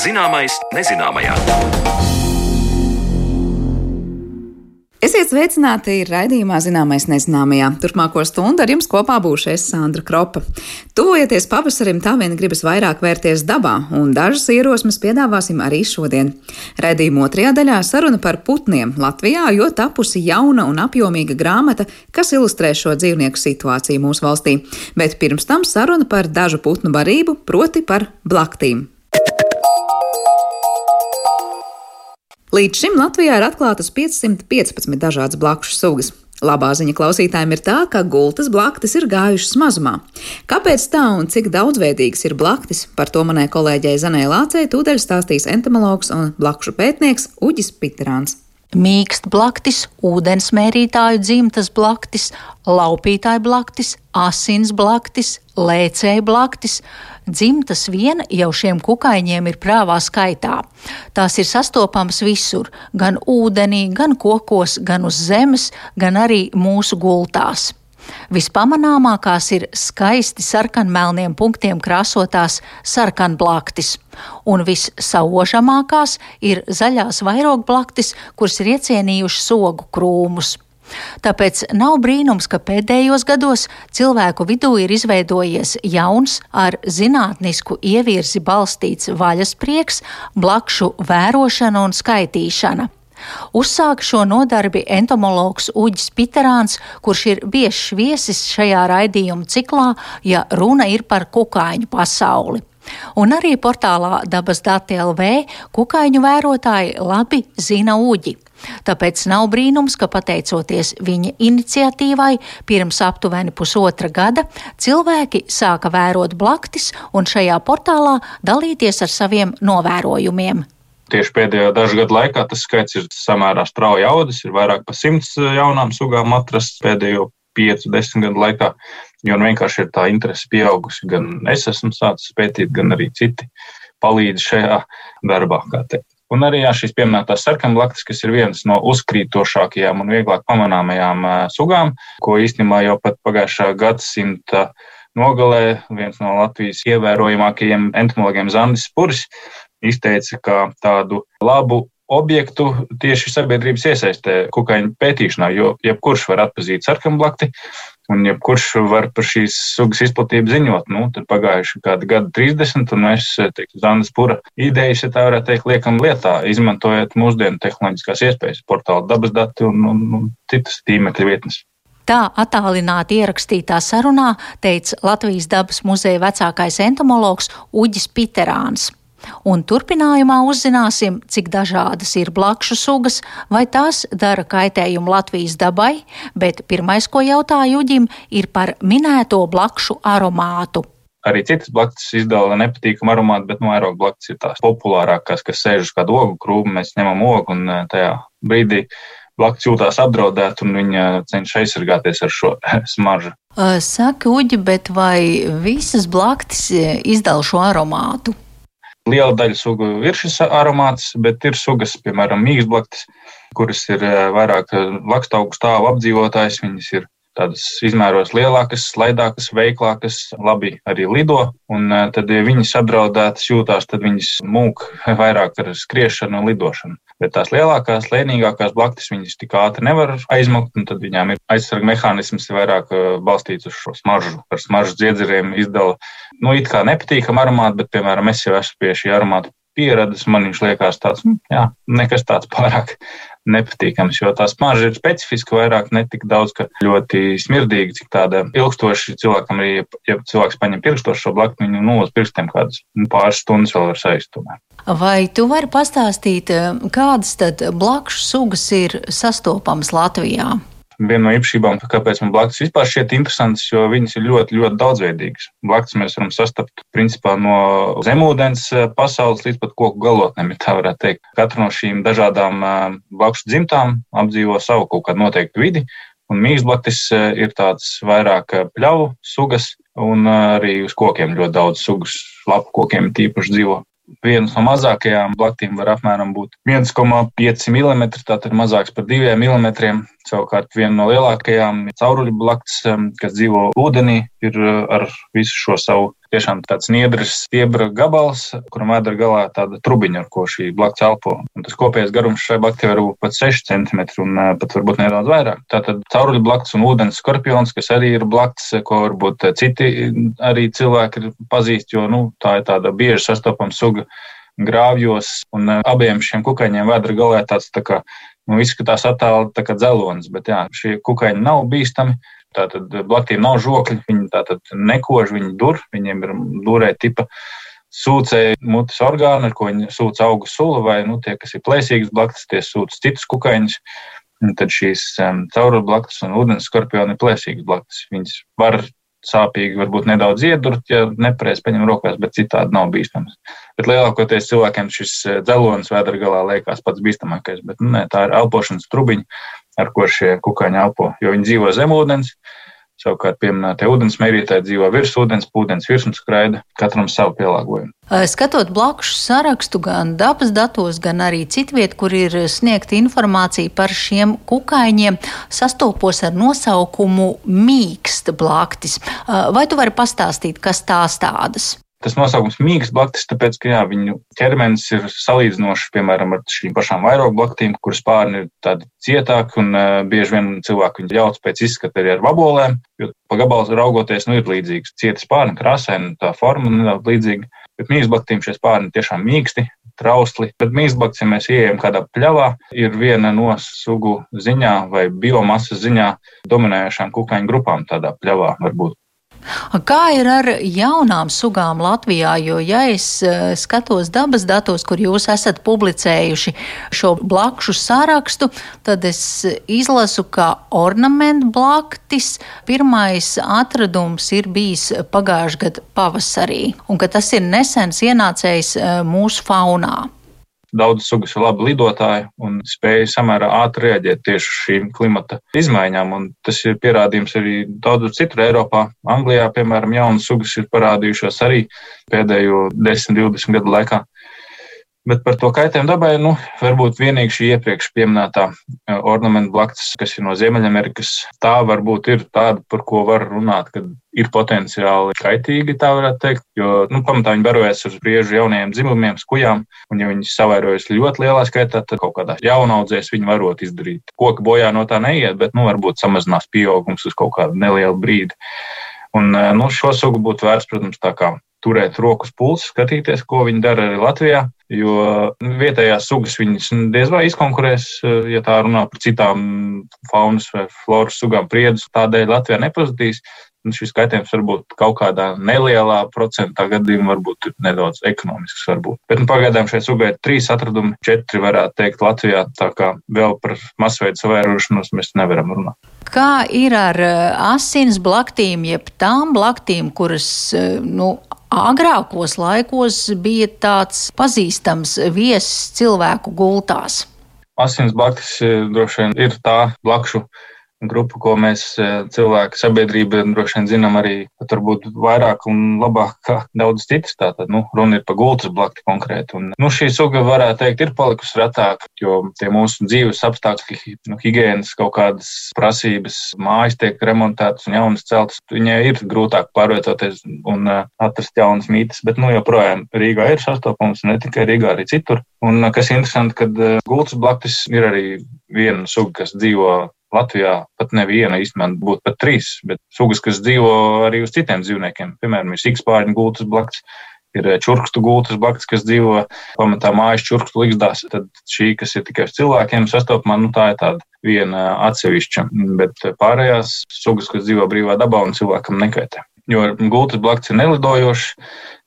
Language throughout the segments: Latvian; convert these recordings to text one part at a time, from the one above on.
Zināmais nezināmajā. Esiet sveicināti raidījumā Zināmais nezināmajā. Turpmāko stundu ar jums kopā būšu es Sandra Kropa. Tuvojoties pavasarim, tā vien gribas vairāk vērties dabā, un dažas ierosmes piedāvāsim arī šodien. Raidījuma otrajā daļā saruna par putniem Latvijā, jo tapusi jauna un apjomīga grāmata, kas ilustrē šo dzīvnieku situāciju mūsu valstī. Bet pirms tam saruna par dažu putnu barību, proti par blaktīm. Līdz šim Latvijā ir atklātas 515 dažādas blakšu sugas. Labā ziņa klausītājiem ir tā, ka gultas blaktis ir gājušas mazumā. Kāpēc tā un cik daudzveidīgas ir blaktis, par to manai kolēģei Zanē Lācei tūdaļ stāstīs entomologs un blakšu pētnieks Uģis Piterāns. Mīkst blaktis, ūdensmērītāju dzimtas blaktis, laupītāju blaktis, asins blaktis, lēcēju blaktis, dzimtas viena jau šiem kukaiņiem ir prāvā skaitā. Tās ir sastopamas visur, gan ūdenī, gan kokos, gan uz zemes, gan arī mūsu gultās. Vispamanāmākās ir skaisti sarkanmelniem punktiem krāsotās sarkanblaktis, un vissaužamākās ir zaļās vairogblaktis, kuras ir iecienījušas sogu krūmus. Tāpēc nav brīnums, ka pēdējos gados cilvēku vidū ir izveidojies jauns, ar zinātnisku ievirzi balstīts vaļasprieks, blakšu vērošana un skaitīšana. Uzsāka šo nodarbi entomologs Uģis Piterāns, kurš ir biežs viesis šajā raidījuma ciklā, ja runa ir par kukaiņu pasauli. Un arī portālā dabas dati LV kukaiņu vērotāji labi zina uģi. Tāpēc nav brīnums, ka pateicoties viņa iniciatīvai, pirms aptuveni pusotra gada cilvēki sāka vērot blaktis un šajā portālā dalīties ar saviem novērojumiem. Tieši pēdējo dažu gadu laikā tas skaits ir samērā strauji audzis, ir vairāk par simts jaunām sugām atrasts pēdējo piecu, desmit gadu laikā, jo nu vienkārši ir tā interese pieaugusi. Gan es esmu sācis pētīt, gan arī citi palīdz šajā darbā. Un arī jā, šīs pieminētās sarkanblaktis, kas ir viens no uzkrītošākajām un vieglāk pamanāmajām sugām, ko īstenībā jau pat pagājušā gadsimta nogalē viens no Latvijas ievērojamākajiem entomologiem Zandis Puris izteica, ka tādu labu objektu tieši sabiedrības iesaistē kukaiņu pētīšanā, jo jebkurš var atpazīt sarkanblakti, Un, ja kurš var par šīs sugas izplatību ziņot, nu, tad pagājuši kādi gadi 30, un mēs, teiktu, Zandas pura idejas, ja tā varētu teikt, liekam lietā, izmantojot mūsdienu tehnoloģiskās iespējas, portāla dabas dati un, un, un citas tīmekļa vietnes. Tā attālināti ierakstītā sarunā teica Latvijas dabas muzeja vecākais entomologs Uģis Piterāns. Un turpinājumā uzzināsim, cik dažādas ir blakšu sugas, vai tās dara kaitējumu Latvijas dabai, bet pirmais, ko jautāju Uģim, ir par minēto blakšu aromātu. Arī citas blaktis izdala nepatīkamu aromātu, bet no nu, aeroga blaktis ir tās populārākās, kas sēž uz kādu ogu krūmu, mēs ņemam ogu un eh, tajā brīdī blaktis jūtās apdraudēta un viņa cenšas aizsargāties ar šo smaržu. Saka, Uģi, bet vai visas blaktis eh, izdala šo aromātu? Liela daļa sugu ir šis aromāts, bet ir sugas, piemēram, mīksblaktis, kuras ir eh, vairāk eh, lakstaugu stāvu apdzīvotājs. Viņas ir tādas izmēros lielākas, slaidākas, veiklākas, labi arī lido. Un eh, tad, ja viņas apdraudētas jūtās, tad viņas mūk vairāk ar skriešanu un lidošanu. Bet tās lielākās, lēnīgākās blaktis viņas tik ātri nevar aizmukt, un tad viņām ir aizsarga mehānisms vairāk balstīts uz šo smaržu. Ar smaržu dziedzeriem izdala, nu, it kā nepatīkam aromātu, bet, piemēram, es jau esmu pie šī aromāta pieradis, man viņš liekas tāds, nu, jā, nekas tāds pārāk nepatīkams, jo tā smarža ir specifiska vairāk, ne tik daudz, ka ļoti smirdīga, cik tāda ilgstoši cilvēkam arī, ja cilvēks paņem pirkstošu šo blakni, viņu nu, uz pirkstiem kādas nu, pāris stundas vēl var saistumē. Vai tu vari pastāstīt, kādas tad blakšu sugas ir sastopamas Latvijā? Viena no īpašībām, kāpēc man blaktis vispār šķiet interesants, jo viņas ir ļoti, ļoti daudzveidīgas. Blaktis mēs varam sastapt principā no zemūdens eh, pasaules līdz pat koku galotnēm, ja tā varētu teikt. Katra no šīm dažādām eh, blakšu dzimtām apdzīvo savu kaut kādu noteiktu vidi. Un mīksblaktis eh, ir tāds vairāk pļauju sugas, un arī uz kokiem ļoti daudz sugas, lapu kokiem tīpaši dzīvo. Viens no mazākajām blaktīm var apmēram būt 1,5 mm, tātad mazāks par 2 mm. Savukārt viena no lielākajām cauruļu blakts, kas dzīvo ūdenī, ir uh, ar visu šo savu tiešām tāds niedrs stiebra gabals, kuram vēdra galā tāda trubiņa, ar ko šī blakts elpo. Un tas kopējais garums šai blaktei var būt pat 6 cm un pat varbūt nedaudz vairāk. Tātad cauruļu blakts un ūdens skorpions, kas arī ir blakts, ko varbūt citi arī cilvēki pazīst, jo nu, tā ir tāda bieži sastopama suga grāvjos, un abiem šiem kukaiņiem vēdra galā tāds tā kā nu, izskatās attēli tā kā dzelonis, bet jā, šie kukaiņi nav bīstami. Tātad blaktiem nav žokļi, viņi nekož, viņi dur, viņiem ir durē tipa sūcēji mutes orgāni, ar ko viņi sūc augu sulu, vai nu, tie, kas ir plēsīgas blaktas, tie sūc citus kukaiņus. Tad šīs um, caurulu blaktas un ūdens skorpioni ir plēsīgas blaktas. Viņas var sāpīgi, varbūt nedaudz iedurt, ja nepareizi paņem rokās, bet citādi nav bīstams. Bet lielākoties cilvēkiem šis eh, dzelonis vēdra galā liekas pats bīstamākais, bet nu, nē, tā ir elpošanas trubiņa, ar ko šie kukaiņi elpo, jo viņi dzīvo zem ūdens. Savukārt, pieminētie ūdens mērītāji dzīvo virs ūdens, ūdens virsmas skraida, katram savu pielāgojumu. Skatot blakus sarakstu gan dabas datos, gan arī citviet, kur ir sniegta informācija par šiem kukaiņiem, sastopos ar nosaukumu mīksta blaktis. Vai tu vari pastāstīt, kas tās tādas? Tas nosaukums mīgs blaktis, tāpēc, ka jā, viņu ķermenis ir salīdzinošs, piemēram, ar šīm pašām vairogu blaktīm, kuras pārni ir tādi cietāki, un uh, bieži vien cilvēki viņu ļauts pēc izskata arī ar vabolēm, jo pa gabalu raugoties, nu, ir līdzīgs cietas pārni, krāsaini, tā forma nedaudz līdzīga, bet mīgs blaktīm šie pārni tiešām mīksti, trausli. Bet mīkstblakts, ja mēs ieejam kādā pļavā, ir viena no sugu ziņā vai biomasas ziņā dominējošām kukaiņu grupām tādā pļavā varbūt. Kā ir ar jaunām sugām Latvijā? Jo, ja es eh, skatos dabas datos, kur jūs esat publicējuši šo blakšu sārakstu, tad es izlasu, ka ornamentu blaktis pirmais atradums ir bijis pagājušajā gada pavasarī, un ka tas ir nesens ienācējis eh, mūsu faunā. Daudzas sugas ir labi lidotāji un spēja samērā ātri reaģēt tieši uz šīm klimata izmaiņām. Un tas ir pierādījums arī daudz citur Eiropā. Anglijā, piemēram, jaunas sugas ir parādījušās arī pēdējo 10, 20 gadu laikā. Bet par to kaitējumu dabai, nu, varbūt vienīgi šī iepriekš pieminētā e, ornamentu blakts, kas ir no Ziemeļamerikas, tā varbūt ir tāda, par ko var runāt, kad ir potenciāli kaitīgi, tā varētu teikt, jo, nu, pamatā viņi barojas uz briežu jaunajiem dzimumiem, skujām, un ja viņi savairojas ļoti lielā skaitā, tad kaut kādā jaunaudzēs viņi varot izdarīt. Koka bojā no tā neiet, bet, nu, varbūt samazinās pieaugums uz kaut kādu nelielu brīdi. Un, e, nu, šo sugu būtu vērts, protams, tā kā turēt rokas pulsu, skatīties, ko viņi dara arī Latvijā. Jo nu, vietējās sugas viņas diez vai izkonkurēs, ja tā runā par citām faunas vai floras sugām, priedus. Tādēļ Latvijā nepazudīs. Un šis kaitējums var būt kaut kādā nelielā procentā gadījumā, varbūt nedaudz ekonomisks. Varbūt. Bet nu, pagaidām šai sugai ir trīs atradumi, četri varētu teikt Latvijā. Tā kā vēl par masveidu savērošanos mēs nevaram runāt. Kā ir ar asins blaktīm, jeb tām blaktīm, kuras nu, agrākos laikos bija tāds pazīstams viesis cilvēku gultās. Asins blaktis eh, droši vien ir tā blakšu grupu, ko mēs e, cilvēki, sabiedrība droši vien zinām arī varbūt vairāk un labāk kā daudz citas. Tātad, nu, runa ir par gultas blakti konkrēti. Un, nu, šī suga, varētu teikt, ir palikusi retāk, jo tie mūsu dzīves apstākļi, nu, higienas kaut kādas prasības, mājas tiek remontētas un jaunas celtas, viņai ir grūtāk pārvietoties un uh, atrast jaunas mītnes, bet, nu, joprojām Rīgā ir sastopams, ne tikai Rīgā, arī citur. Un, kas interesanti, kad uh, gultas blaktis ir arī viena suga, kas dzīvo Latvijā pat neviena īstenībā būtu pat trīs, bet sugas, kas dzīvo arī uz citiem dzīvniekiem. Piemēram, ir sikspārņu gultas blakts, ir eh, čurkstu gultas blakts, kas dzīvo pamatā mājas čurkstu likstās. Tad šī, kas ir tikai uz cilvēkiem sastopamā, nu tā ir tāda viena atsevišķa, bet pārējās sugas, kas dzīvo brīvā dabā un cilvēkam nekaitē. Jo gultas blakts ir nelidojošs,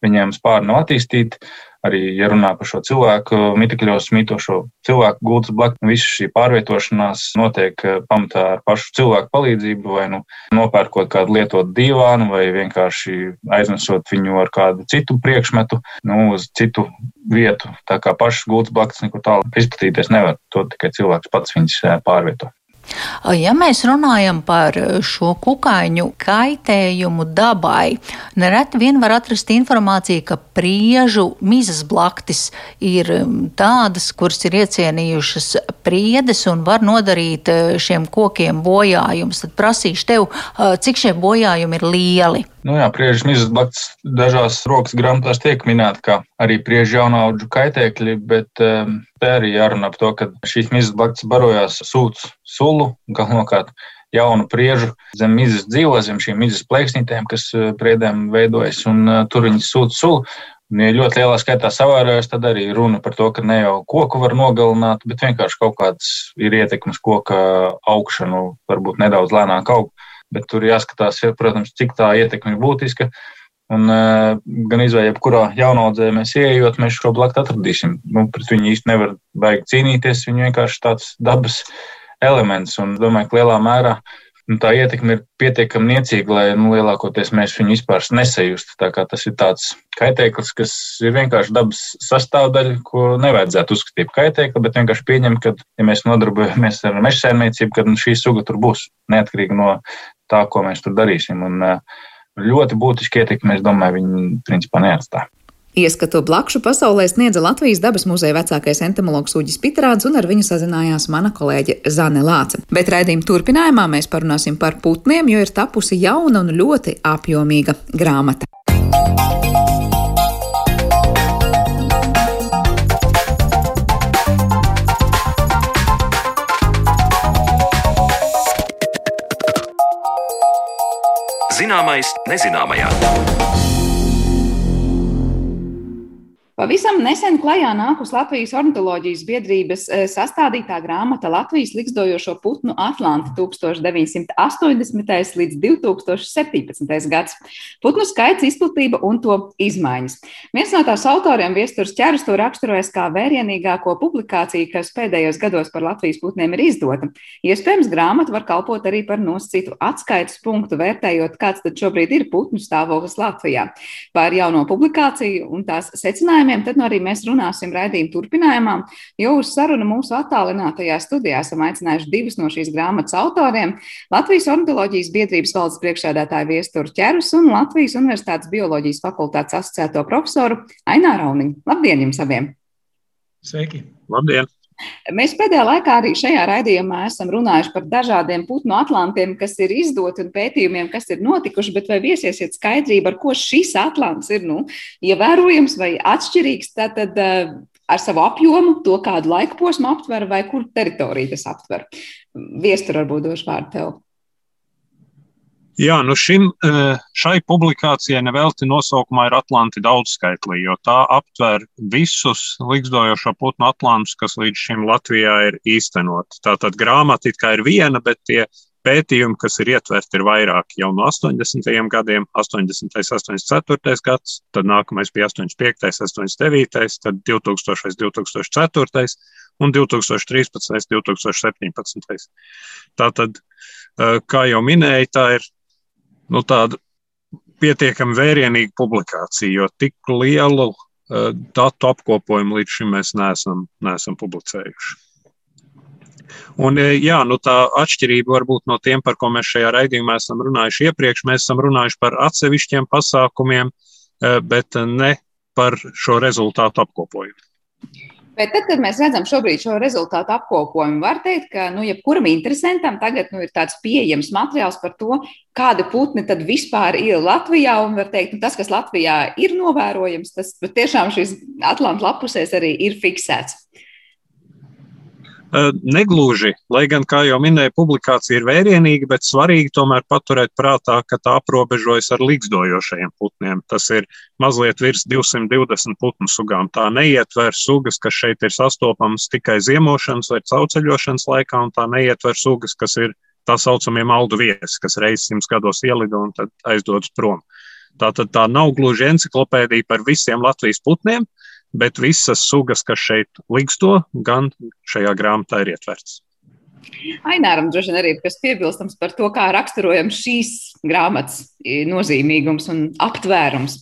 viņiem spārni nav attīstīti arī, ja runā par šo cilvēku mitekļos mītošo cilvēku gultas blakus, visa šī pārvietošanās notiek eh, pamatā ar pašu cilvēku palīdzību, vai nu nopērkot kādu lietotu divānu, vai vienkārši aiznesot viņu ar kādu citu priekšmetu, nu, uz citu vietu. Tā kā pašas gultas blakus nekur tālu izplatīties nevar, to tikai cilvēks pats viņas eh, pārvieto. Ja mēs runājam par šo kukaiņu kaitējumu dabai, nereti vien var atrast informāciju, ka priežu mizas blaktis ir tādas, kuras ir iecienījušas priedes un var nodarīt šiem kokiem bojājumus. Tad prasīšu tev, cik šie bojājumi ir lieli. Nu jā, priežu mizas blakts dažās rokas grāmatās tiek minēta, kā arī priežu jaunaudžu kaitēkļi, bet um, te arī jārunā par to, ka šīs mizas blakts barojās sūds sulu, galvenokārt jaunu priežu zem mizas dzīvo, zem šīm mizas plēksnītēm, kas priedēm veidojas, un uh, tur viņi sūta sulu. Un, ja ļoti lielā skaitā savārojās, tad arī runa par to, ka ne jau koku var nogalināt, bet vienkārši kaut kāds ir ietekmes koka augšanu, varbūt nedaudz lēnāk aug. Bet tur jāskatās, protams, cik tā ietekme ir būtiska. Un, uh, gan izvēlē, jebkurā jaunaudzē mēs ieejot, mēs šo blaktu atradīsim. Nu, pret viņu īsti nevar baigt cīnīties. Viņa vienkārši tāds dabas elements. Un domāju, ka lielā mērā nu, tā ietekme ir pietiekami niecīga, lai nu, lielākoties mēs viņu vispār nesajustu. Tas ir tāds kaitēklis, kas ir vienkārši dabas sastāvdaļa, ko nevajadzētu uzskatīt par kaitēkli, bet vienkārši pieņemt, ka, ja mēs nodarbojamies ar meža saimniecību, tad nu, šī suga tur būs neatkarīgi no tā, ko mēs tur darīsim. Un, ļoti būtiski ietekmi, es domāju, viņi principā neatstāja. Ieskatu blakšu pasaulē sniedza Latvijas dabas muzeja vecākais entomologs Uģis Pitrāds, un ar viņu sazinājās mana kolēģe Zane Lāce. Bet raidījuma turpinājumā mēs parunāsim par putniem, jo ir tapusi jauna un ļoti apjomīga grāmata. Zināmais nezināmajā. Pavisam nesen klajā nākus Latvijas ornitoloģijas biedrības eh, sastādītā grāmata Latvijas likstojošo putnu Atlanti 1980. līdz 2017. gads. Putnu skaits, izplatība un to izmaiņas. Viens no tās autoriem, Viesturs Čerus, to raksturojas kā vērienīgāko publikāciju, kas pēdējos gados par Latvijas putniem ir izdota. Iespējams, grāmata var kalpot arī par nosacītu atskaites punktu, vērtējot, kāds tad šobrīd ir putnu stāvoklis Latvijā. Par jauno publikāciju un tās secinājumu jautājumiem, tad nu arī mēs runāsim raidījuma turpinājumā, jo uz sarunu mūsu attālinātajā studijā esam aicinājuši divus no šīs grāmatas autoriem - Latvijas ornitoloģijas biedrības valdes priekšsēdētāju Viesturu Čerus un Latvijas Universitātes bioloģijas fakultātes asociēto profesoru Aināru Rauniņu. Labdien jums abiem! Sveiki! Labdien! Mēs pēdējā laikā arī šajā raidījumā esam runājuši par dažādiem putnu atlantiem, kas ir izdoti un pētījumiem, kas ir notikuši, bet vai viesiesiet skaidrību, ar ko šis atlants ir nu, ievērojams vai atšķirīgs tātad, eh, ar savu apjomu, to kādu laika posmu aptver vai kur teritoriju tas aptver? Viestur varbūt došu vārdu tev. Jā, nu šim, eh, šai publikācijai nevelti nosaukumā ir Atlanti daudzskaitlī, jo tā aptver visus likstojošo putnu atlantus, kas līdz šim Latvijā ir īstenot. Tātad grāmata it kā ir viena, bet tie pētījumi, kas ir ietverti, ir vairāk jau no 80. gadiem, 80. 84. gads, tad nākamais bija 85. 89. tad 2000. 2004. un 2013. 2017. Tātad, eh, kā jau minēju, tā ir nu, tāda pietiekami vērienīga publikācija, jo tik lielu uh, datu apkopojumu līdz šim mēs neesam, neesam publicējuši. Un, eh, jā, nu tā atšķirība varbūt no tiem, par ko mēs šajā raidījumā esam runājuši iepriekš. Mēs esam runājuši par atsevišķiem pasākumiem, eh, bet ne par šo rezultātu apkopojumu. Bet tad, kad mēs redzam šobrīd šo rezultātu apkopojumu, var teikt, ka nu, jebkuram interesantam tagad nu, ir tāds pieejams materiāls par to, kāda putni tad vispār ir Latvijā. Un var teikt, nu, tas, kas Latvijā ir novērojams, tas tiešām šīs Atlantijas lapusēs arī ir fiksēts. Negluži, lai gan, kā jau minēju, publikācija ir vērienīga, bet svarīgi tomēr paturēt prātā, ka tā aprobežojas ar līgzdojošajiem putniem. Tas ir mazliet virs 220 putnu sugām. Tā neietver sugas, kas šeit ir sastopamas tikai ziemošanas vai cauceļošanas laikā, un tā neietver sugas, kas ir tā saucamie maldu viesi, kas reizes simts gados ielido un tad aizdodas prom. Tā tad tā nav gluži enciklopēdija par visiem Latvijas putniem, bet visas sugas, kas šeit liksto, gan šajā grāmatā ir ietverts. Aināram droši vien arī kas piebilstams par to, kā raksturojam šīs grāmatas nozīmīgums un aptvērums.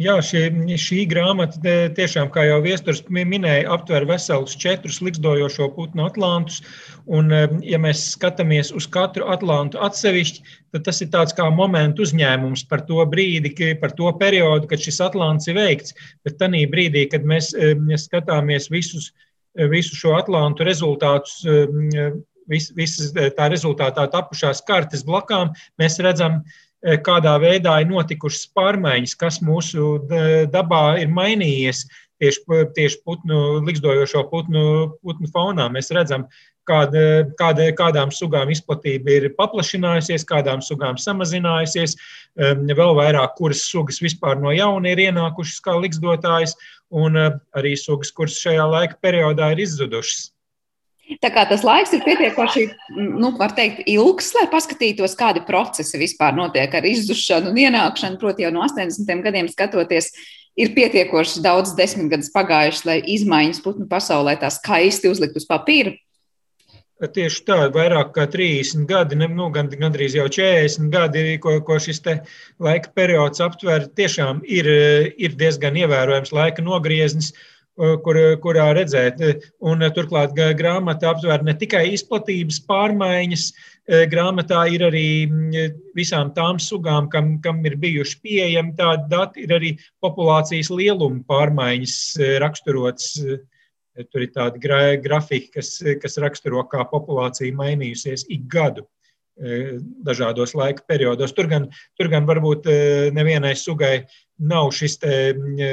Jā, šie, šī grāmata tiešām, kā jau Viesturs minēja, aptver veselus četrus likstojošo putnu atlantus. Un, ja mēs skatāmies uz katru atlantu atsevišķi, tad tas ir tāds kā momentu uzņēmums par to brīdi, par to periodu, kad šis atlants ir veikts. Bet tajā brīdī, kad mēs skatāmies visus, visu šo atlantu rezultātus vis, visas tā rezultātā tapušās kartes blakām, mēs redzam, kādā veidā ir notikušas pārmaiņas, kas mūsu dabā ir mainījies tieši, tieši putnu, likstojošo putnu, putnu faunā. Mēs redzam, kāda, kāda, kādām sugām izplatība ir paplašinājusies, kādām sugām samazinājusies, vēl vairāk, kuras sugas vispār no jauna ir ienākušas kā likstotājas, un arī sugas, kuras šajā laika periodā ir izzudušas. Tā kā tas laiks ir pietiekoši, nu, var teikt, ilgs, lai paskatītos, kādi procesi vispār notiek ar izzušanu un ienākšanu. Proti, jau no 80. gadiem skatoties, ir pietiekoši daudz desmitgadus pagājuši, lai izmaiņas putnu pasaulē tā skaisti uzlikt uz papīra. Tieši tā, vairāk kā 30 gadi, nu, gan, gandrīz jau 40 gadi, ko, ko šis laika periods aptver, tiešām ir, ir diezgan ievērojams laika nogrieznis, kur, kurā redzēt. Un, turklāt grāmata aptver ne tikai izplatības pārmaiņas, grāmatā ir arī visām tām sugām, kam, kam ir bijuši pieejami tādi dati, ir arī populācijas lieluma pārmaiņas raksturots Tur ir tādi grafiki, kas, kas raksturo, kā populācija mainījusies ik gadu dažādos laika periodos. Tur gan, tur gan varbūt e, nevienai sugai nav šis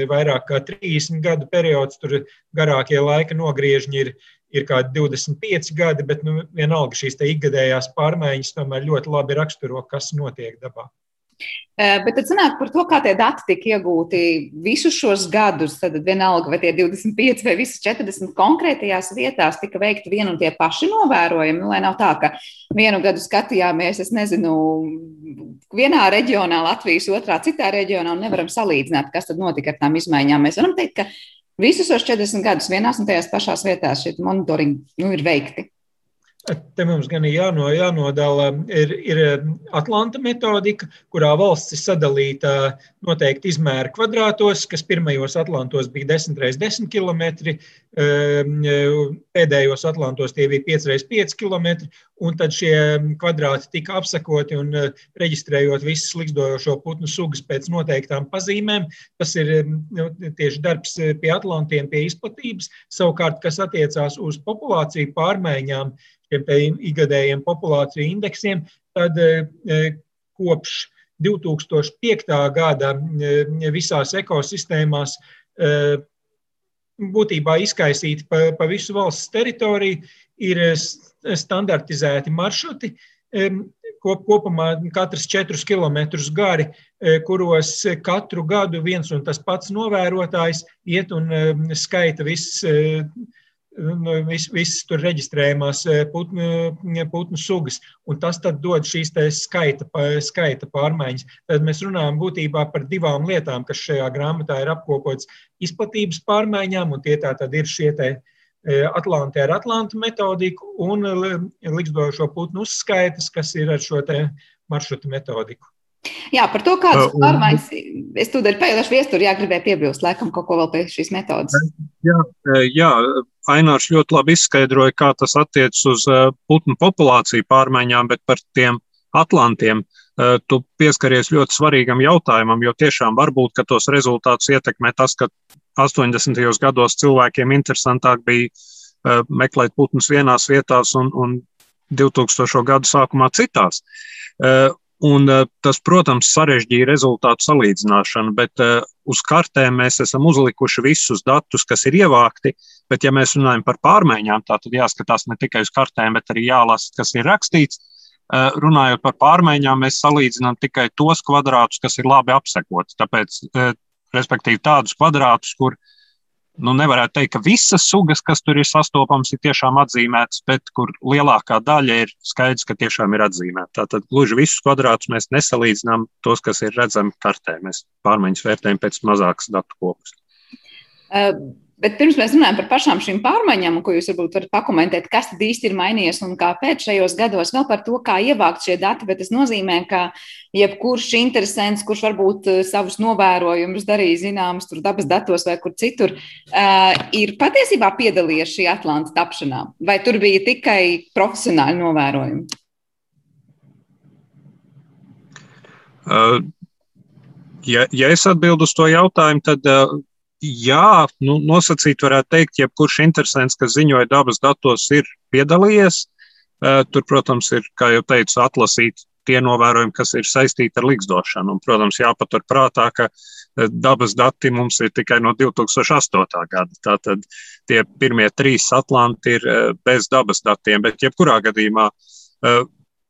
vairāk kā 30 gadu periods, tur garākie laika nogriežņi ir, ir kādi 25 gadi, bet nu, vienalga šīs ikgadējās pārmaiņas tomēr ļoti labi raksturo, kas notiek dabā. Bet tad sanāk par to, kā tie dati tika iegūti visus šos gadus. Tad vienalga, vai tie 25 vai visas 40 konkrētajās vietās tika veikti vien un tie paši novērojumi. Lai nav tā, ka vienu gadu skatījāmies, es nezinu, vienā reģionā Latvijas, otrā citā reģionā un nevaram salīdzināt, kas tad notika ar tām izmaiņām. Mēs varam teikt, ka visus šos 40 gadus vienās un tajās pašās vietās šie monitoringi nu, ir veikti. Te mums gan ir jāno, jānodala, ir, ir Atlanta metodika, kurā valsts ir sadalīta noteikti izmēra kvadrātos, kas pirmajos Atlantos bija 10 x 10 km, pēdējos Atlantos tie bija 5 x 5 km, un tad šie kvadrāti tika apsakoti un reģistrējot visas likstojošo putnu sugas pēc noteiktām pazīmēm. Tas ir nu, tieši darbs pie Atlantiem, pie izplatības. Savukārt, kas attiecās uz populāciju pārmaiņām, ikgadējiem populāciju indeksiem, tad e, e, kopš 2005. gada e, visās ekosistēmās būtībā izkaisīti pa, pa visu valsts teritoriju, ir standartizēti maršruti, kopumā katrs 4 km gari, kuros katru gadu viens un tas pats novērotājs iet un skaita visas nu, vis, visas tur reģistrējumās eh, putnu, putnu sugas, un tas dod šīs skaita, skaita pārmaiņas. Tad mēs runājam būtībā par divām lietām, kas šajā grāmatā ir apkopots izplatības pārmaiņām, un tie tā tad ir šie te eh, Atlantē ar Atlantu metodiku un likstošo putnu uzskaitas, kas ir ar šo maršrutu metodiku. Jā, par to, kādas uh, pārmaiņas. Es tūdaļ pajautāšu viesturi, jā, gribēju piebilst, laikam, kaut ko vēl pie šīs metodas. Jā, jā Ainārs ļoti labi izskaidroja, kā tas attiecas uz putnu populāciju pārmaiņām, bet par tiem atlantiem tu pieskaries ļoti svarīgam jautājumam, jo tiešām varbūt, ka tos rezultātus ietekmē tas, ka 80. gados cilvēkiem interesantāk bija meklēt putnus vienās vietās un, un 2000. gadu sākumā citās. Un eh, tas, protams, sarežģīja rezultātu salīdzināšanu, bet uh, uz kartēm mēs esam uzlikuši visus datus, kas ir ievākti. Bet, ja mēs runājam par pārmaiņām, tad jāskatās ne tikai uz kartēm, bet arī jālasa, kas ir rakstīts. Uh, runājot par pārmaiņām, mēs salīdzinām tikai tos kvadrātus, kas ir labi apsekoti. Tāpēc, uh, respektīvi, tādus kvadrātus, kur uh, nu, nevarētu teikt, ka visas sugas, kas tur ir sastopamas, ir tiešām atzīmētas, bet kur lielākā daļa ir skaidrs, ka tiešām ir atzīmēta. Tātad gluži visus kvadrātus mēs nesalīdzinām tos, kas ir redzami kartē. Mēs pārmaiņas vērtējam pēc mazākas datu kopas. Uh, Bet pirms mēs runājam par pašām šīm pārmaiņām, ko jūs varbūt varat pakomentēt, kas tad īsti ir mainījies un kāpēc šajos gados, vēl par to, kā ievākt šie dati, bet tas nozīmē, ka jebkurš interesants, kurš varbūt eh, savus novērojumus darīja zināmus tur dabas datos vai kur citur, uh, ir patiesībā piedalījies šī Atlanta tapšanā, vai tur bija tikai profesionāli novērojumi? Uh, ja, ja es atbildu uz to jautājumu, tad uh, jā, nu, nosacīt varētu teikt, jebkurš interesants, kas ziņoja dabas datos, ir piedalījies. Tur, protams, ir, kā jau teicu, atlasīt tie novērojumi, kas ir saistīti ar līgzdošanu. Un, protams, jāpatur prātā, ka dabas dati mums ir tikai no 2008. gada. Tātad tie pirmie trīs atlanti ir bez dabas datiem, bet jebkurā gadījumā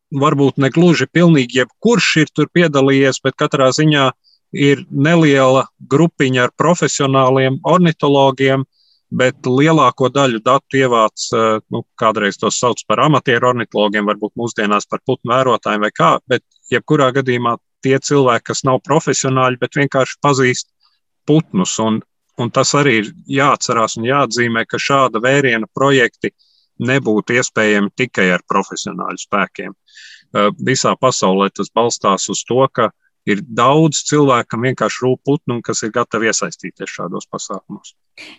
varbūt ne gluži pilnīgi jebkurš ir tur piedalījies, bet katrā ziņā ir neliela grupiņa ar profesionāliem ornitologiem, bet lielāko daļu datu ievāc, eh, nu, kādreiz tos sauc par amatieru ornitologiem, varbūt mūsdienās par putnu vērotājiem vai kā, bet jebkurā gadījumā tie cilvēki, kas nav profesionāļi, bet vienkārši pazīst putnus. Un, un tas arī ir jāatcerās un jāatzīmē, ka šāda vēriena projekti nebūtu iespējami tikai ar profesionāļu spēkiem. Eh, visā pasaulē tas balstās uz to, ka ir daudz cilvēku, kam vienkārši rūp putnu un kas ir gatavi iesaistīties šādos pasākumos.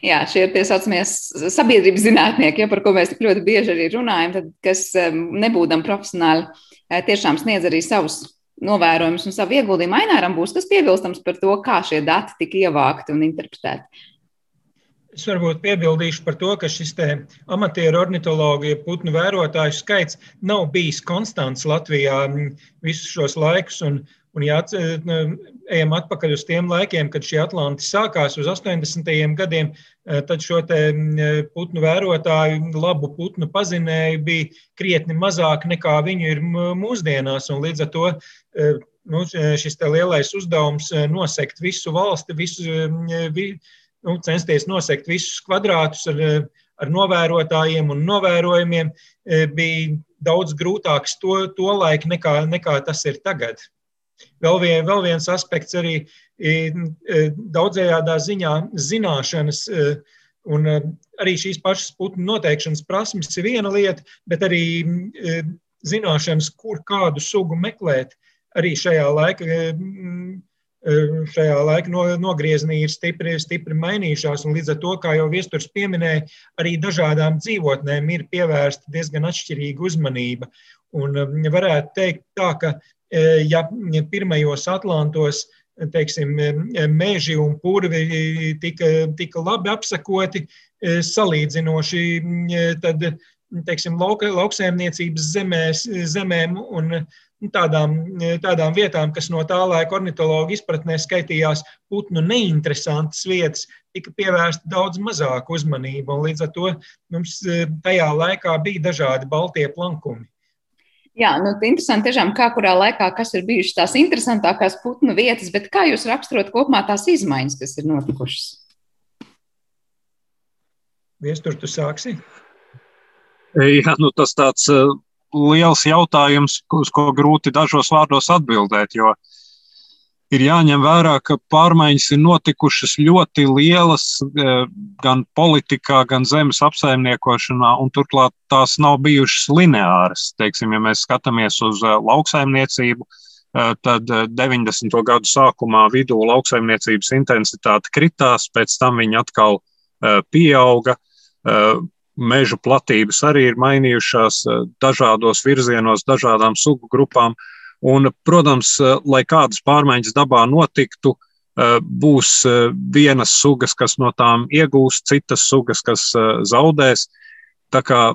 Jā, šie ir tie saucamie sabiedrības zinātnieki, ja, par ko mēs tik ļoti bieži arī runājam, tad, kas nebūdam profesionāli, eh, tiešām sniedz arī savus novērojumus un savu ieguldījumu. Aināram būs kas piebilstams par to, kā šie dati tika ievākti un interpretēti. Es varbūt piebildīšu par to, ka šis amatieru ornitologu, ja putnu vērotāju skaits nav bijis konstants Latvijā visus šos laikus. Un, Un, ja ejam atpakaļ uz tiem laikiem, kad šie atlanti sākās uz 80. gadiem, e, tad šo putnu vērotāju, labu putnu pazinēju bija krietni mazāk nekā viņu ir mūsdienās. Un līdz ar to e, nu, šis lielais uzdevums nosekt visu valsti, visu, vi, nu, censties nosekt visus kvadrātus ar, ar novērotājiem un novērojumiem, bija daudz grūtāks to, to laiku nekā, nekā tas ir tagad. Vēl, vien, vēl viens aspekts arī daudzējādā ziņā zināšanas. Un arī šīs pašas putnu noteikšanas prasmes ir viena lieta, bet arī zināšanas, kur kādu sugu meklēt, arī šajā laika, šajā laika nogriezienī ir stipri, stipri mainījušās. Līdz ar to, kā jau viesturs pieminēja, arī dažādām dzīvotnēm ir pievērsta diezgan atšķirīga uzmanība. Un varētu teikt tā, ka Eh, ja pirmajos Atlantos teiksim, meži un purvi tika, tika labi apsakoti, salīdzinoši tad, teiksim, lauka, lauksēmniecības zemēs, zemēm un tādām, tādām vietām, kas no tā laika ornitologa izpratnē skaitījās putnu neinteresantas vietas, tika pievērsta daudz mazāka uzmanība. Līdz ar to mums tajā laikā bija dažādi baltie plankumi. Jā, nu, interesanti tiešām, kā kurā laikā, kas ir bijušas tās interesantākās putnu vietas, bet kā jūs raksturot kopumā tās izmaiņas, kas ir notikušas? Viestur, tu sāksi? Jā, nu tas tāds uh, liels jautājums, uz ko grūti dažos vārdos atbildēt, jo uh, ir jāņem vērā, ka pārmaiņas ir notikušas ļoti lielas e, gan politikā, gan zemes apsaimniekošanā, un turklāt tās nav bijušas lineāras. Teiksim, ja mēs skatāmies uz e, lauksaimniecību, e, tad 90. gadu sākumā vidū lauksaimniecības intensitāte kritās, pēc tam viņa atkal pieauga. Mežu platības arī ir mainījušās dažādos virzienos, dažādām sugu grupām. Uh, Un, protams, eh, lai kādas pārmaiņas dabā notiktu, eh, būs eh, vienas sugas, kas no tām iegūs, citas sugas, kas zaudēs. Tā kā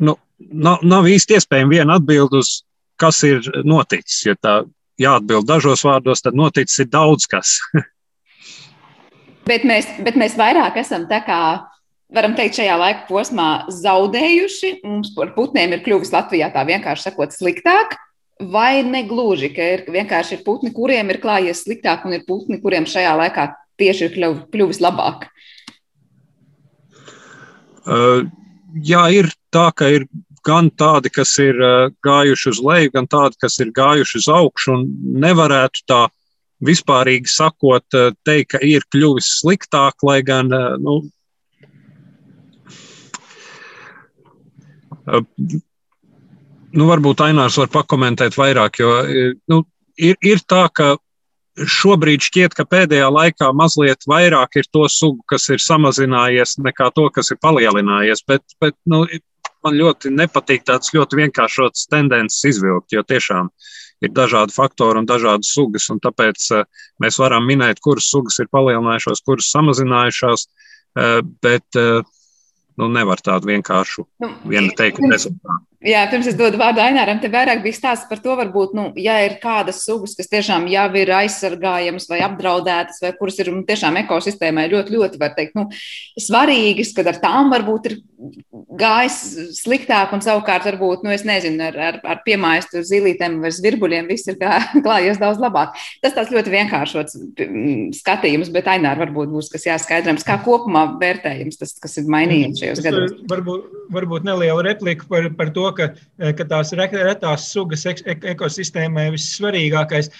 nu, nav, nav īsti iespējama viena atbilde uz, kas ir noticis. Ja tā jāatbild dažos vārdos, tad noticis ir daudz kas. bet, mēs, bet mēs vairāk esam tā kā varam teikt, šajā laika posmā zaudējuši. Mums par putniem ir kļuvis Latvijā tā vienkārši sakot sliktāk. Vai ne gluži, ka ir vienkārši ir putni, kuriem ir klājies sliktāk, un ir putni, kuriem šajā laikā tieši ir kļuvis labāk? Uh, jā, ir tā, ka ir gan tādi, kas ir uh, gājuši uz leju, gan tādi, kas ir gājuši uz augšu, nevarētu tā vispārīgi sakot, uh, teikt, ka ir kļuvis sliktāk, lai gan uh, nu, nu, varbūt Ainārs var pakomentēt vairāk, jo nu, ir, ir tā, ka šobrīd šķiet, ka pēdējā laikā mazliet vairāk ir to sugu, kas ir samazinājies, nekā to, kas ir palielinājies. Bet, bet nu, man ļoti nepatīk tāds ļoti vienkāršots tendences izvilkt, jo tiešām ir dažādi faktori un dažādas sugas, un tāpēc uh, mēs varam minēt, kuras sugas ir palielinājušās, kuras samazinājušās. Uh, bet nu, nevar tādu vienkāršu, nu, vienu teikumu rezultātu. Jā, pirms es dodu vārdu Aināram, te vairāk bija stāsts par to, varbūt, nu, ja ir kādas sugas, kas tiešām jau ir aizsargājamas vai apdraudētas, vai kuras ir nu, tiešām ekosistēmai ļoti, ļoti, var teikt, nu, svarīgas, kad ar tām varbūt ir gājis sliktāk, un savukārt, varbūt, nu, es nezinu, ar, ar, ar piemājas zilītēm vai zvirbuļiem viss ir klājies daudz labāk. Tas tāds ļoti vienkāršots skatījums, bet Ainār varbūt būs kas jāskaidrams, kā kopumā vērtējums tas, kas ir mainījies šajos gados. Varbūt, varbūt neliela replika par, par to, ka, ka tās retās sugas ekosistēmai vissvarīgākais.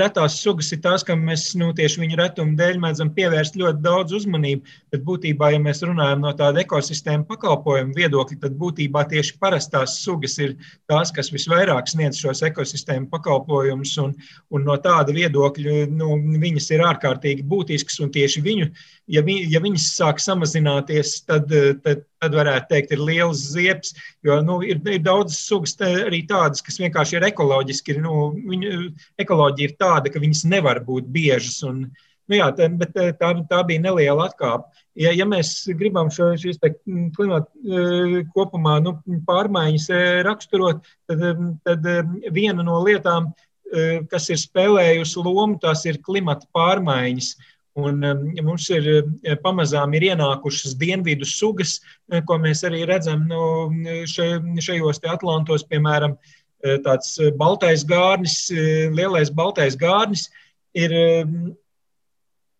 Retās sugas ir tās, kam mēs nu, tieši viņu retumu dēļ mēdzam pievērst ļoti daudz uzmanību. Bet būtībā, ja mēs runājam no tāda ekosistēma pakalpojuma viedokļa, tad būtībā tieši parastās sugas ir tās, kas visvairāk sniedz šos ekosistēmu pakalpojumus. Un, un no tāda viedokļa nu, viņas ir ārkārtīgi būtiskas un tieši viņu ja, vi, ja viņas sāk samazināties, tad, tad, tad varētu teikt, ir liels ziepes. Jo nu, ir, ir daudz sugas arī tādas, kas vienkārši ir ekoloģiski. Ir, nu, viņu, ekoloģija ir tāda, ka viņas nevar būt biežas. Un, nu, jā, tā, bet tā, tā bija neliela atkāpe. Ja, ja mēs gribam šo, šīs klimata kopumā nu, pārmaiņas raksturot, tad, tad viena no lietām, kas ir spēlējusi lomu, tas ir klimata pārmaiņas. Un um, mums ir eh, pamazām ir ienākušas dienvidu sugas, eh, ko mēs arī redzam no šajos Atlantos, piemēram, eh, tāds baltais gārnis, lielais baltais gārnis ir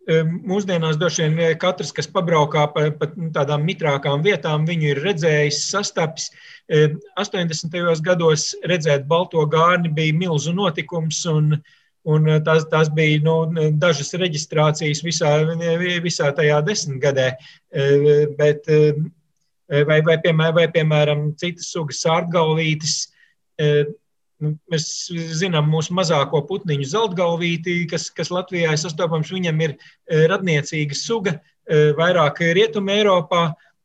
Mūsdienās droši vien katrs, kas pabraukā pa, pa tādām mitrākām vietām, viņu ir redzējis, sastapis. 80. gados redzēt balto gārni bija milzu notikums, un Un eh, tās, tās bija nu, dažas reģistrācijas visā, visā tajā desmitgadē. Eh, bet, eh, vai, vai, piemēram, vai, piemēram, citas sugas sārgalvītis. Nu, mēs zinām mūsu mazāko putniņu zeltgalvīti, kas, kas Latvijā ir sastopams. Viņam ir radniecīga suga vairāk Rietumē Eiropā.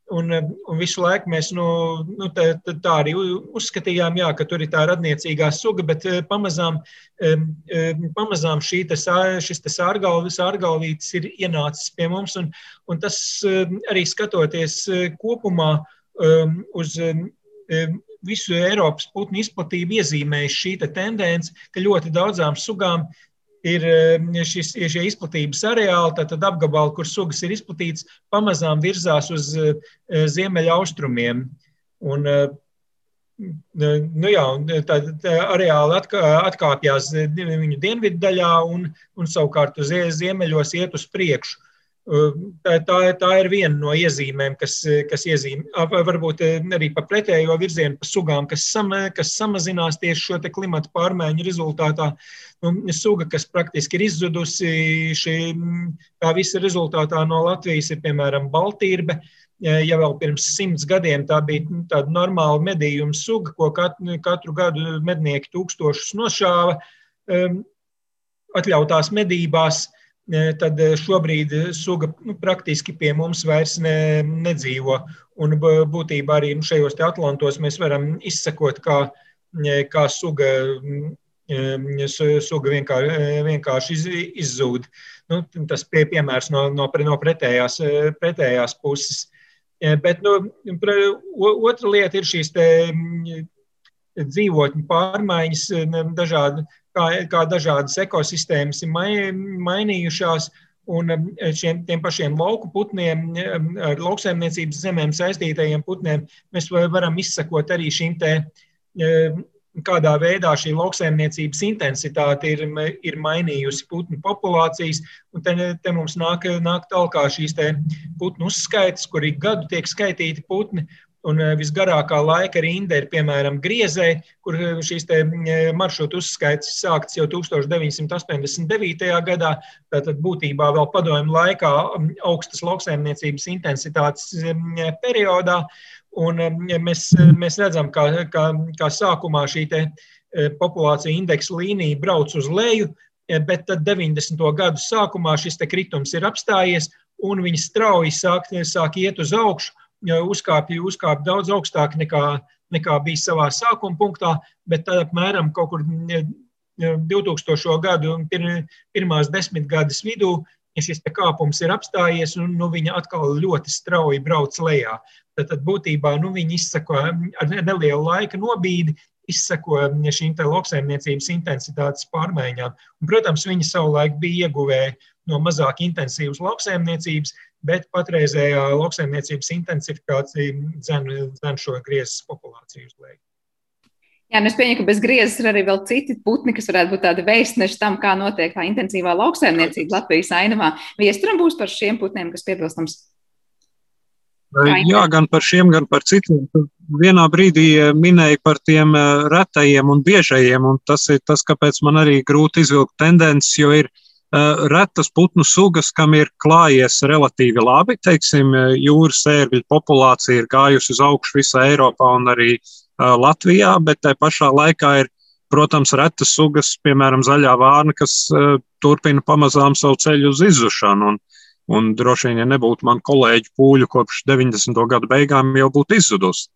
Un, un visu laiku mēs nu, nu, tā, tā arī uzskatījām, jā, ka tur ir tā radniecīgā suga, bet eh, pamazām, pamazām te, šis sārgalvis, ārgalvītis ir ienācis pie mums. Un, un tas arī skatoties eh, kopumā uz visu Eiropas putnu izplatību, iezīmējas šī te tendence, ka ļoti daudzām sugām ir ehm, šis, šie izplatības areāli, tātad apgabali, kur sugas ir izplatītas, pamazām virzās uz eh, ziemeļa austrumiem. Un, eh, nu jā, tā, tā areāli atkāpjas viņu dienvidu daļā un, un savukārt uz ziemeļos iet uz priekšu. Tā, tā, tā ir viena no iezīmēm, kas, kas iezīmē, varbūt arī pa pretējo virzienu, pa sugām, kas, sam, kas samazinās tieši šo klimata pārmaiņu rezultātā. Nu, suga, kas praktiski ir izzudusi, šī, tā visa rezultātā no Latvijas ir piemēram Baltīrbe. Ja vēl pirms simts gadiem tā bija nu, tāda normāla medījuma suga, ko katru, katru gadu mednieki tūkstošus nošāva atļautās medībās, tad šobrīd suga nu, praktiski pie mums vairs ne, nedzīvo. Un būtībā arī nu, šajos Atlantos mēs varam izsekot, kā, kā suga, suga vienkārši, vienkārši iz, izzūd. Nu, tas pie, piemērs no, no, no pretējās, pretējās puses. Bet nu, otra lieta ir šīs dzīvotņu pārmaiņas, dažādi kā, kā dažādas ekosistēmas ir mainījušās. Un šiem tiem pašiem lauku putniem, ar lauksaimniecības zemēm saistītajiem putniem, mēs varam izsekot arī šīm te, kādā veidā šī lauksaimniecības intensitāte ir, ir mainījusi putnu populācijas. Un te, te mums nāk, nāk tālāk šīs putnu uzskaitas, kur ik gadu tiek skaitīti putni. Un eh, visgarākā laika rinda ir piemēram Griezē, kur eh, šīs eh, maršrutu uzskaits sākts jau 1989. gadā. Tātad būtībā vēl padomju laikā mm, augstas lauksaimniecības intensitātes mm, periodā. Un mēs, mēs redzam, kā, kā, kā sākumā šī populācija indeksa līnija brauc uz leju, bet tad 90. gadu sākumā šis kritums ir apstājies un viņi strauji sāk, sāk iet uz augšu uzkāpja, uzkāpja daudz augstāk nekā, nekā bija savā sākuma punktā, bet tad apmēram kaut kur 2000. gadu pir, pirmās desmitgades vidū ja šis kāpums ir apstājies, un nu, viņa atkal ļoti strauji brauc lejā. Tad, tad būtībā nu, viņi izsako ar nelielu laika nobīdi, izsako šīm lauksaimniecības intensitātes pārmaiņām. Un, protams, viņi savulaik bija ieguvēji no mazāk intensīvas lauksaimniecības, bet patreizējā lauksaimniecības intensifikācija dzen šo griezes populāciju uz leju. Jā, nu es pieņemu, ka bez griezes ir arī vēl citi putni, kas varētu būt tādi vēstneši tam, kā notiek tā intensīvā lauksaimniecība Latvijas ainavā. Viesturam būs par šiem putniem, kas piebilstams. Jā, gan par šiem, gan par citiem. Vienā brīdī eh, minēja par tiem eh, retajiem un biežajiem, un tas ir tas, kāpēc man arī grūti izvilkt tendences, jo ir uh, retas putnu sugas, kam ir klājies relatīvi labi. Teiksim, jūras sērgļu populācija ir gājusi uz augšu visā Eiropā un arī uh, Latvijā, bet tai pašā laikā ir, protams, retas sugas, piemēram, zaļā vārna, kas turpina pamazām savu ceļu uz izzušanu. Un, un droši vien, ja nebūtu man kolēģi pūļu kopš 90. gadu beigām, jau būtu izzudusi.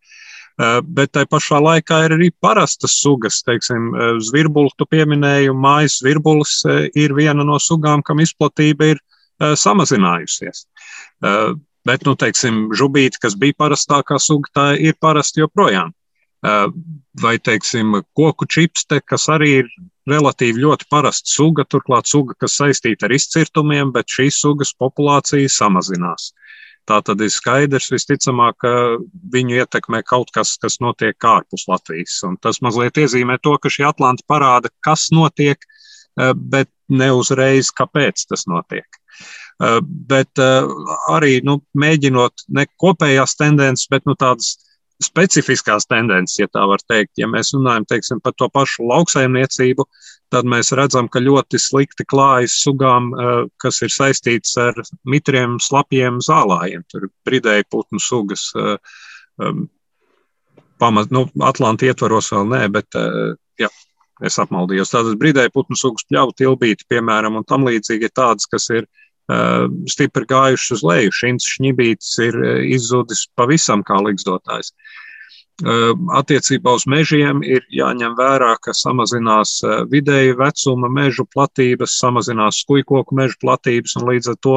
Bet tai pašā laikā ir arī parastas sugas, teiksim, zvirbuli, tu pieminēji, mājas zvirbulis ir viena no sugām, kam izplatība ir samazinājusies. Bet, nu, teiksim, žubīte, kas bija parastākā suga, tā ir parasti joprojām vai, teiksim, koku čipste, kas arī ir relatīvi ļoti parasta suga, turklāt suga, kas saistīta ar izcirtumiem, bet šīs sugas populācija samazinās. Tā tad ir skaidrs, visticamāk, ka viņu ietekmē kaut kas, kas notiek ārpus Latvijas. Un tas mazliet iezīmē to, ka šī Atlanta parāda, kas notiek, bet ne uzreiz, kāpēc tas notiek. Bet arī nu, mēģinot ne kopējās tendences, bet nu, tādas specifiskās tendences, ja tā var teikt. Ja mēs runājam teiksim, par to pašu lauksaimniecību, tad mēs redzam, ka ļoti slikti klājas sugām, eh, kas ir saistītas ar mitriem, slapjiem zālājiem. Tur ir bridēji putnu sugas. Eh, um, pamat, nu, Atlantijas ietvaros vēl nē, bet eh, jā, es apmaldījos. Tādas bridēji putnu sugas pļauju tilbīti, piemēram, un tam līdzīgi ir tādas, kas ir stipri gājuši uz leju. Šis šņibītis ir izzudis pavisam kā likstotājs. Attiecībā uz mežiem ir jāņem vērā, ka samazinās vidēji vecuma mežu platības, samazinās skujkoku mežu platības, un līdz ar to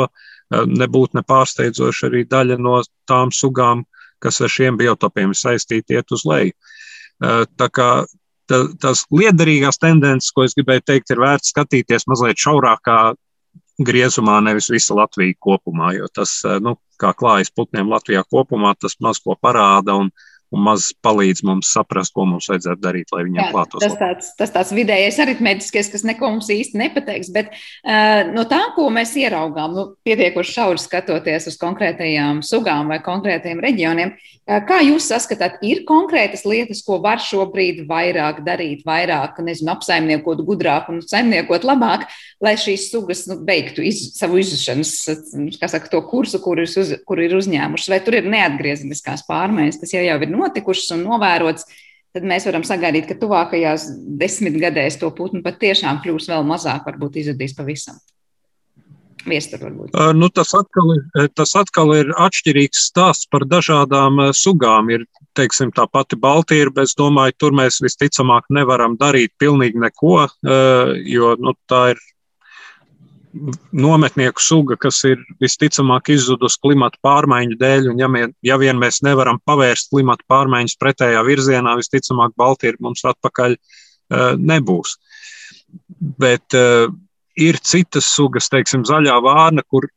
nebūtu nepārsteidzoši arī daļa no tām sugām, kas ar šiem biotopiem saistīti, iet uz leju. Tā kā tās liederīgās tendences, ko es gribēju teikt, ir vērts skatīties mazliet šaurākā griezumā, nevis visa Latvija kopumā. Jo tas, nu, kā klājas putniem Latvijā kopumā, tas maz ko parāda. Un, un maz palīdz mums saprast, ko mums vajadzētu darīt, lai viņiem klātos. Tas tāds, tas tāds vidējais aritmētiskais, kas neko mums īsti nepateiks, bet uh, no tā, ko mēs ieraugām, nu, pietiekoši šauri skatoties uz konkrētajām sugām vai konkrētajiem reģioniem, uh, kā jūs saskatāt, ir konkrētas lietas, ko var šobrīd vairāk darīt, vairāk, nezinu, apsaimniekot gudrāk un saimniekot labāk, lai šīs sugas nu, beigtu iz, savu izzušanas, kā saka, to kursu, kur ir, uz, kur ir uzņēmušas, vai tur ir neatgriezeniskās pārmaiņas, kas jau, jau ir notikušas un novērotas, tad mēs varam sagaidīt, ka tuvākajās desmitgadēs to putnu pat tiešām kļūs vēl mazāk, varbūt izzudīs pavisam. Uh, nu, tas, atkal ir, tas atkal ir atšķirīgs stāsts par dažādām sugām. Ir teiksim, tā pati Baltija, bet es domāju, tur mēs visticamāk nevaram darīt pilnīgi neko, jo nu, tā ir nometnieku suga, kas ir visticamāk izzudusi klimata pārmaiņu dēļ, un ja, mē, ja vien mēs nevaram pavērst klimata pārmaiņas pretējā virzienā, visticamāk Baltija mums atpakaļ uh, nebūs. Bet uh, ir citas sugas, teiksim, zaļā vārna, kur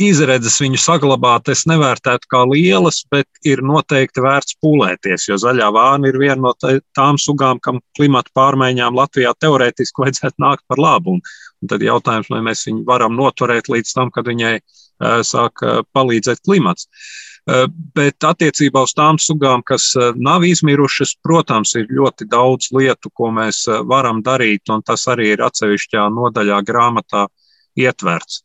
izredzes viņu saglabāt, es nevērtētu kā lielas, bet ir noteikti vērts pūlēties, jo zaļā vāna ir viena no tām sugām, kam klimata pārmaiņām Latvijā teorētiski vajadzētu nākt par labu. Un, un tad jautājums, vai mēs viņu varam noturēt līdz tam, kad viņai sāk palīdzēt klimats. Bet attiecībā uz tām sugām, kas nav izmirušas, protams, ir ļoti daudz lietu, ko mēs varam darīt, un tas arī ir atsevišķā nodaļā grāmatā ietverts.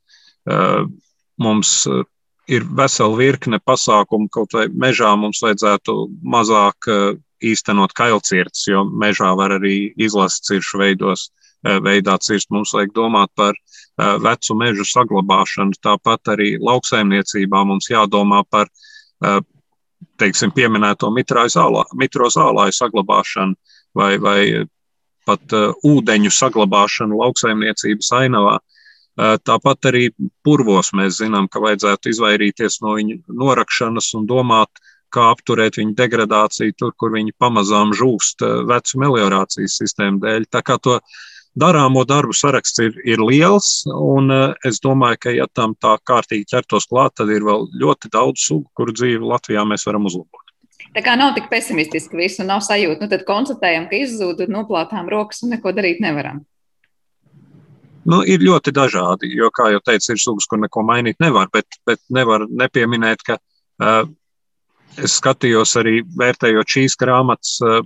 Uh, Mums eh, ir vesela virkne pasākumu, kaut vai mežā mums vajadzētu mazāk eh, īstenot kailcirts, jo mežā var arī izlasīt ciršu veidos, eh, veidā cirst. Mums vajag domāt par vecu mežu saglabāšanu. Tāpat arī lauksaimniecībā mums jādomā par, teiksim, pieminēto zālā, mitro zālāju saglabāšanu vai, vai pat ūdeņu saglabāšanu lauksaimniecības ainavā. Tāpat arī purvos mēs zinām, ka vajadzētu izvairīties no viņu norakšanas un domāt, kā apturēt viņu degradāciju tur, kur viņi pamazām žūst vecu meliorācijas sistēmu dēļ. Tā kā to darāmo darbu saraksts ir, ir liels, un es domāju, ka, ja tam tā kārtīgi ķertos klāt, tad ir vēl ļoti daudz sugu, kuru dzīvi Latvijā mēs varam uzlabot. Tā kā nav tik pesimistiski viss, un nav sajūta, nu tad konstatējam, ka izzūd, noplātām rokas un neko darīt nevaram. Nu, ir ļoti dažādi, jo, kā jau teicu, ir sugas, kur neko mainīt nevar, bet, bet nevar nepieminēt, ka uh, es skatījos arī vērtējot šīs grāmatas uh,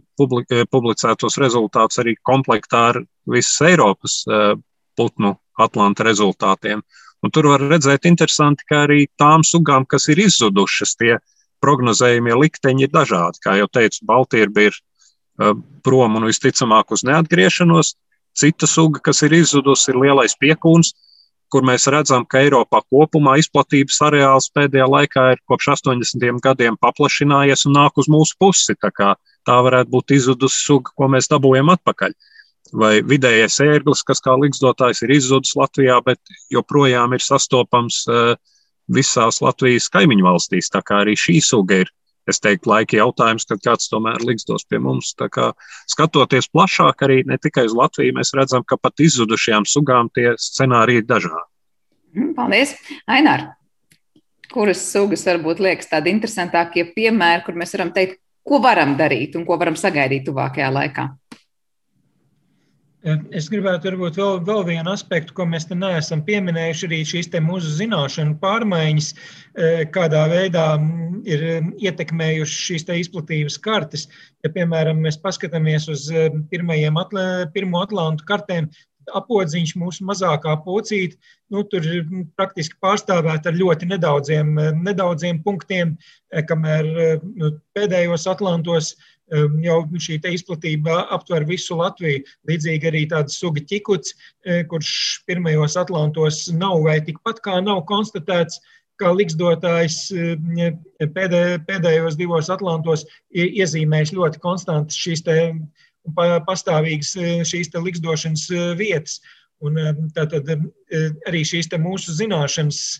publicētos rezultātus arī komplektā ar visas Eiropas uh, putnu Atlanta rezultātiem. Un tur var redzēt interesanti, ka arī tām sugām, kas ir izzudušas, tie prognozējumie likteņi ir dažādi. Kā jau teicu, Baltija ir uh, prom un visticamāk uz neatgriešanos. Cita suga, kas ir izzudusi, ir lielais piekūns, kur mēs redzam, ka Eiropā kopumā izplatības areāls pēdējā laikā ir kopš 80 gadiem paplašinājies un nāk uz mūsu pusi. Tā, tā varētu būt izzudusi suga, ko mēs dabūjam atpakaļ. Vai vidējais ērglis, kas kā līgzdotājs ir izzudis Latvijā, bet joprojām ir sastopams uh, visās Latvijas kaimiņu valstīs. Tā kā arī šī suga ir es teiktu, laika jautājums, kad kāds tomēr likstos pie mums. Tā kā skatoties plašāk, arī ne tikai uz Latviju, mēs redzam, ka pat izzudušajām sugām tie scenāriji ir dažādi. Mm, paldies! Ainār, kuras sugas varbūt liekas tādi interesantākie piemēri, kur mēs varam teikt, ko varam darīt un ko varam sagaidīt tuvākajā laikā? Es gribētu varbūt vēl, vēl vienu aspektu, ko mēs te neesam pieminējuši, arī šīs mūsu zināšanu pārmaiņas, e, kādā veidā ir ietekmējušas šīs izplatības kartes. Ja, piemēram, mēs paskatāmies uz e, atla, pirmo atlantu kartēm, apodziņš, mūsu mazākā pocīte, nu, tur praktiski pārstāvēta ar ļoti nedaudziem, nedaudziem punktiem, e, kamēr nu, pēdējos atlantos uh, jau šī izplatība aptver visu Latviju. Līdzīgi arī tāds suga ķikuts, e, kurš pirmajos atlantos nav vai tikpat kā nav konstatēts, kā liksdotājs pēdē, pēdējos divos atlantos iezīmējis ļoti konstantas šīs pastāvīgas e, šīs liksdošanas vietas. Un tātad arī šīs mūsu zināšanas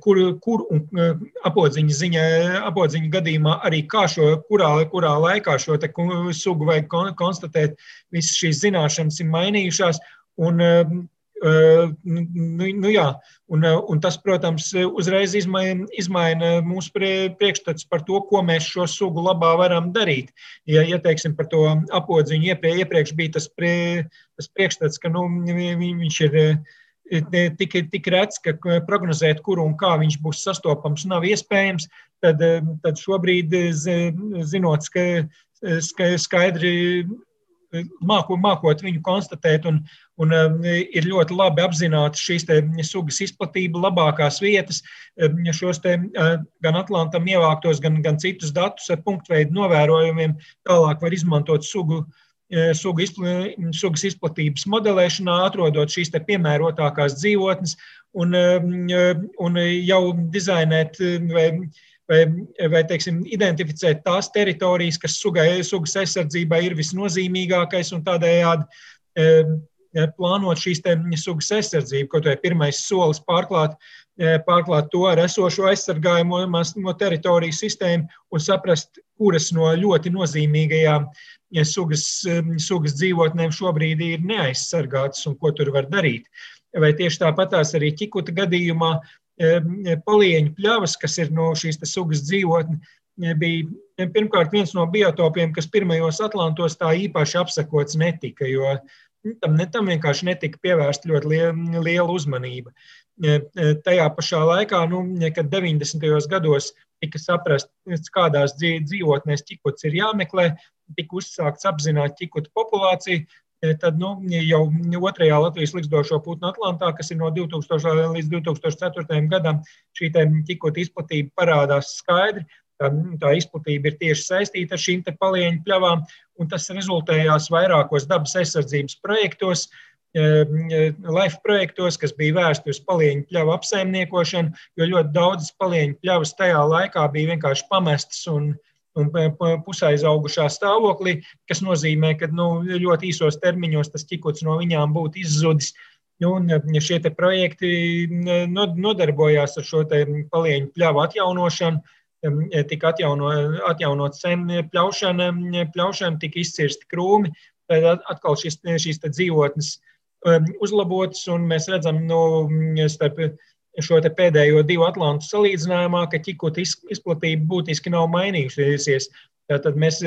kur, kur un eh, apodziņa ziņā, apodziņa gadījumā arī kā šo, kurā, kurā laikā šo sugu vajag konstatēt, visas šīs zināšanas ir mainījušās. Un, eh, nu, nu jā, un, un tas, protams, uzreiz izmaina, izmaina mūsu priekšstats par to, ko mēs šo sugu labā varam darīt. Ja, ja teiksim, par to apodziņu iepriekš, iepriekš bija tas, prie, tas priekšstats, ka nu, viņš ir tik, tik rets, ka prognozēt, kur un kā viņš būs sastopams, nav iespējams. Tad, tad šobrīd, zinot, ka skaidri māko, mākot viņu konstatēt, un, un ir ļoti labi apzināti šīs sugas izplatība, labākās vietas, šos te, gan Atlantam ievāktos, gan, gan citus datus ar punktveidu novērojumiem, tālāk var izmantot sugu uh, sugu izpl sugas izplatības modelēšanā, atrodot šīs piemērotākās dzīvotnes un, e, un jau dizainēt vai, vai, vai teiksim, identificēt tās teritorijas, kas sugai, sugas aizsardzībai ir visnozīmīgākais un tādējādi e, plānot šīs sugas aizsardzību, kaut vai pirmais solis pārklāt, pārklāt to ar esošo aizsargājumu no teritoriju sistēmu un saprast, kuras no ļoti nozīmīgajām uh, ja sugas, sugas dzīvotnēm šobrīd ir neaizsargātas un ko tur var darīt. Vai tieši tāpatās arī ķikuta gadījumā palieņu pļavas, kas ir no šīs sugas dzīvotne, bija pirmkārt viens no biotopiem, kas pirmajos Atlantos tā īpaši apsakots netika, jo tam, tam vienkārši netika pievērsta ļoti liela, liela uzmanība. Tajā pašā laikā, nu, kad 90. gados tika saprast, kādās dzīvotnēs ķikots ir jāmeklē, tika uzsākts apzināti ķikutu populāciju. E, tad nu, jau otrajā Latvijas likstošo putnu Atlantā, kas ir no 2000 līdz 2004 gadam, šī ķikuta izplatība parādās skaidri. Tā, tā izplatība ir tieši saistīta ar šīm palieņu pļavām, un tas rezultējās vairākos dabas aizsardzības projektos, e, e, LIFE projektos, kas bija vērsti uz palieņu pļavu apsaimniekošanu, jo ļoti daudzas palieņu pļavas tajā laikā bija vienkārši pamestas un, un pusaizaugušā stāvoklī, kas nozīmē, ka nu, ļoti īsos termiņos tas ķikots no viņām būtu izzudis. Nu, un šie projekti nodarbojās ar šo palieņu pļāvu atjaunošanu, tika atjauno, atjaunot sen pļaušana, pļaušana, tika izcirsti krūmi, tad atkal šis, šīs dzīvotnes uzlabotas, un mēs redzam, nu, starp šo pēdējo divu atlantu salīdzinājumā, ka ķikota izplatība būtiski nav mainījusies. Tad mēs,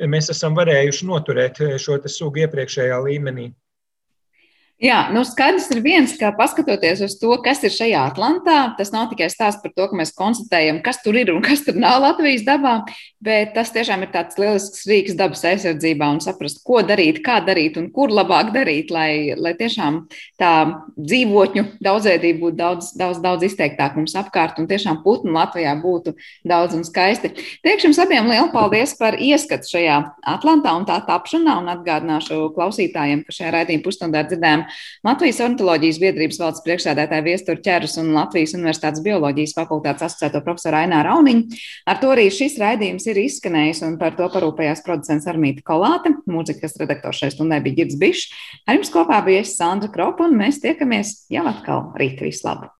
mēs esam varējuši noturēt šo sugu iepriekšējā līmenī. Jā, nu skaidrs ir viens, ka paskatoties uz to, kas ir šajā Atlantā, tas nav tikai stāsts par to, ka mēs konstatējam, kas tur ir un kas tur nav Latvijas dabā, bet tas tiešām ir tāds lielisks rīks dabas aizsardzībā un saprast, ko darīt, kā darīt un kur labāk darīt, lai, lai tiešām tā dzīvotņu daudzveidība būtu daudz, daudz, daudz izteiktāk mums apkārt un tiešām putnu Latvijā būtu daudz un skaisti. Teikšu jums abiem lielu paldies par ieskatu šajā Atlantā un tā tapšanā un atgādināšu klausītājiem, ka šajā raidījuma pusstundā dzirdējām Latvijas ornitoloģijas biedrības valdes priekšsēdētāja viestura ķerus un Latvijas Universitātes bioloģijas fakultātes asociēto profesoru Aināru Rauniņu. Ar to arī šis raidījums ir izskanējis un par to parūpējās producents Armīta Kolāte. Mūzikas redaktors šai stundai bija Girds Bišs. Ar jums kopā bija es Sandra Kropa un mēs tiekamies jau atkal rīt vislabu.